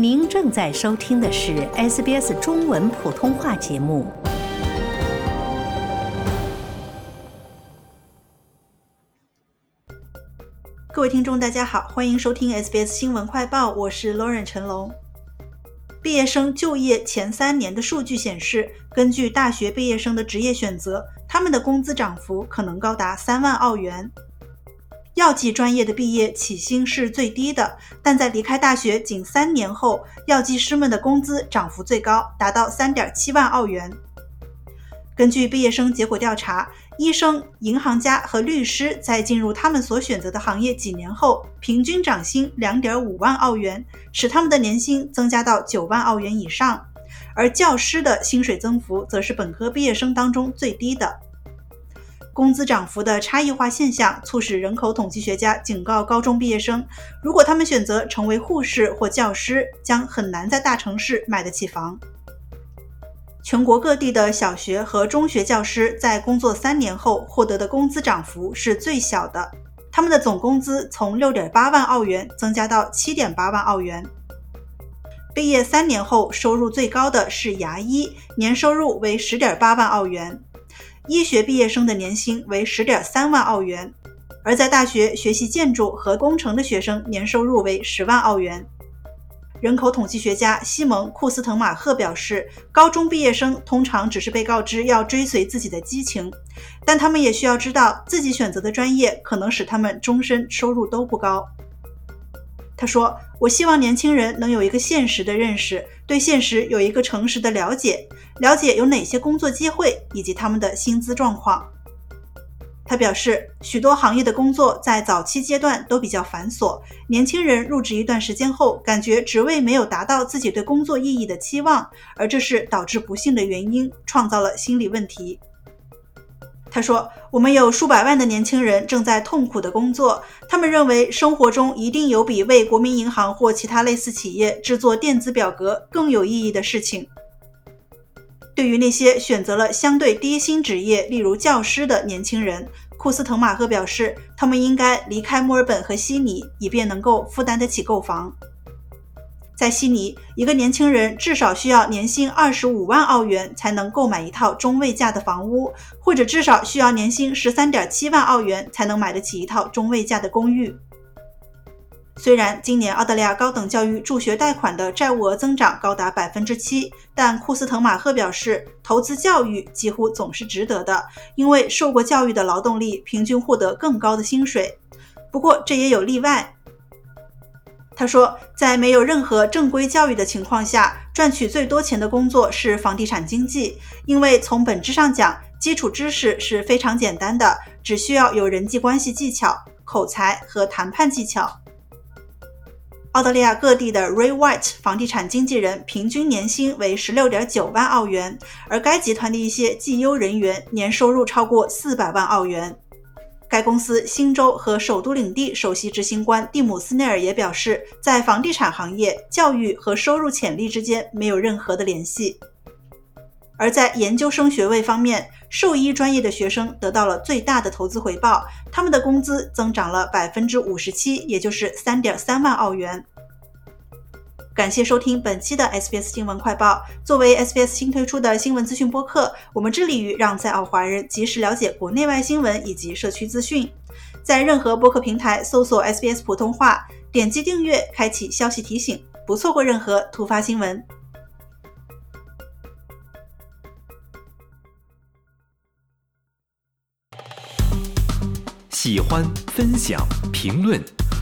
您正在收听的是 SBS 中文普通话节目。各位听众，大家好，欢迎收听 SBS 新闻快报，我是 Lauren 陈龙。毕业生就业前三年的数据显示，根据大学毕业生的职业选择，他们的工资涨幅可能高达三万澳元。药剂专业的毕业起薪是最低的，但在离开大学仅三年后，药剂师们的工资涨幅最高，达到三点七万澳元。根据毕业生结果调查，医生、银行家和律师在进入他们所选择的行业几年后，平均涨薪两点五万澳元，使他们的年薪增加到九万澳元以上。而教师的薪水增幅则是本科毕业生当中最低的。工资涨幅的差异化现象，促使人口统计学家警告高中毕业生：如果他们选择成为护士或教师，将很难在大城市买得起房。全国各地的小学和中学教师在工作三年后获得的工资涨幅是最小的，他们的总工资从六点八万澳元增加到七点八万澳元。毕业三年后收入最高的是牙医，年收入为十点八万澳元。医学毕业生的年薪为十点三万澳元，而在大学学习建筑和工程的学生年收入为十万澳元。人口统计学家西蒙·库斯滕马赫表示，高中毕业生通常只是被告知要追随自己的激情，但他们也需要知道自己选择的专业可能使他们终身收入都不高。他说：“我希望年轻人能有一个现实的认识，对现实有一个诚实的了解，了解有哪些工作机会以及他们的薪资状况。”他表示，许多行业的工作在早期阶段都比较繁琐，年轻人入职一段时间后，感觉职位没有达到自己对工作意义的期望，而这是导致不幸的原因，创造了心理问题。他说：“我们有数百万的年轻人正在痛苦的工作，他们认为生活中一定有比为国民银行或其他类似企业制作电子表格更有意义的事情。”对于那些选择了相对低薪职业，例如教师的年轻人，库斯滕马赫表示，他们应该离开墨尔本和悉尼，以便能够负担得起购房。在悉尼，一个年轻人至少需要年薪二十五万澳元才能购买一套中位价的房屋，或者至少需要年薪十三点七万澳元才能买得起一套中位价的公寓。虽然今年澳大利亚高等教育助学贷款的债务额增长高达百分之七，但库斯滕马赫表示，投资教育几乎总是值得的，因为受过教育的劳动力平均获得更高的薪水。不过，这也有例外。他说，在没有任何正规教育的情况下，赚取最多钱的工作是房地产经纪，因为从本质上讲，基础知识是非常简单的，只需要有人际关系技巧、口才和谈判技巧。澳大利亚各地的 Ray White 房地产经纪人平均年薪为十六点九万澳元，而该集团的一些绩优人员年收入超过四百万澳元。该公司新州和首都领地首席执行官蒂姆斯内尔也表示，在房地产行业，教育和收入潜力之间没有任何的联系。而在研究生学位方面，兽医专业的学生得到了最大的投资回报，他们的工资增长了百分之五十七，也就是三点三万澳元。感谢收听本期的 SBS 新闻快报。作为 SBS 新推出的新闻资讯播客，我们致力于让在澳华人及时了解国内外新闻以及社区资讯。在任何播客平台搜索 SBS 普通话，点击订阅，开启消息提醒，不错过任何突发新闻。喜欢、分享、评论。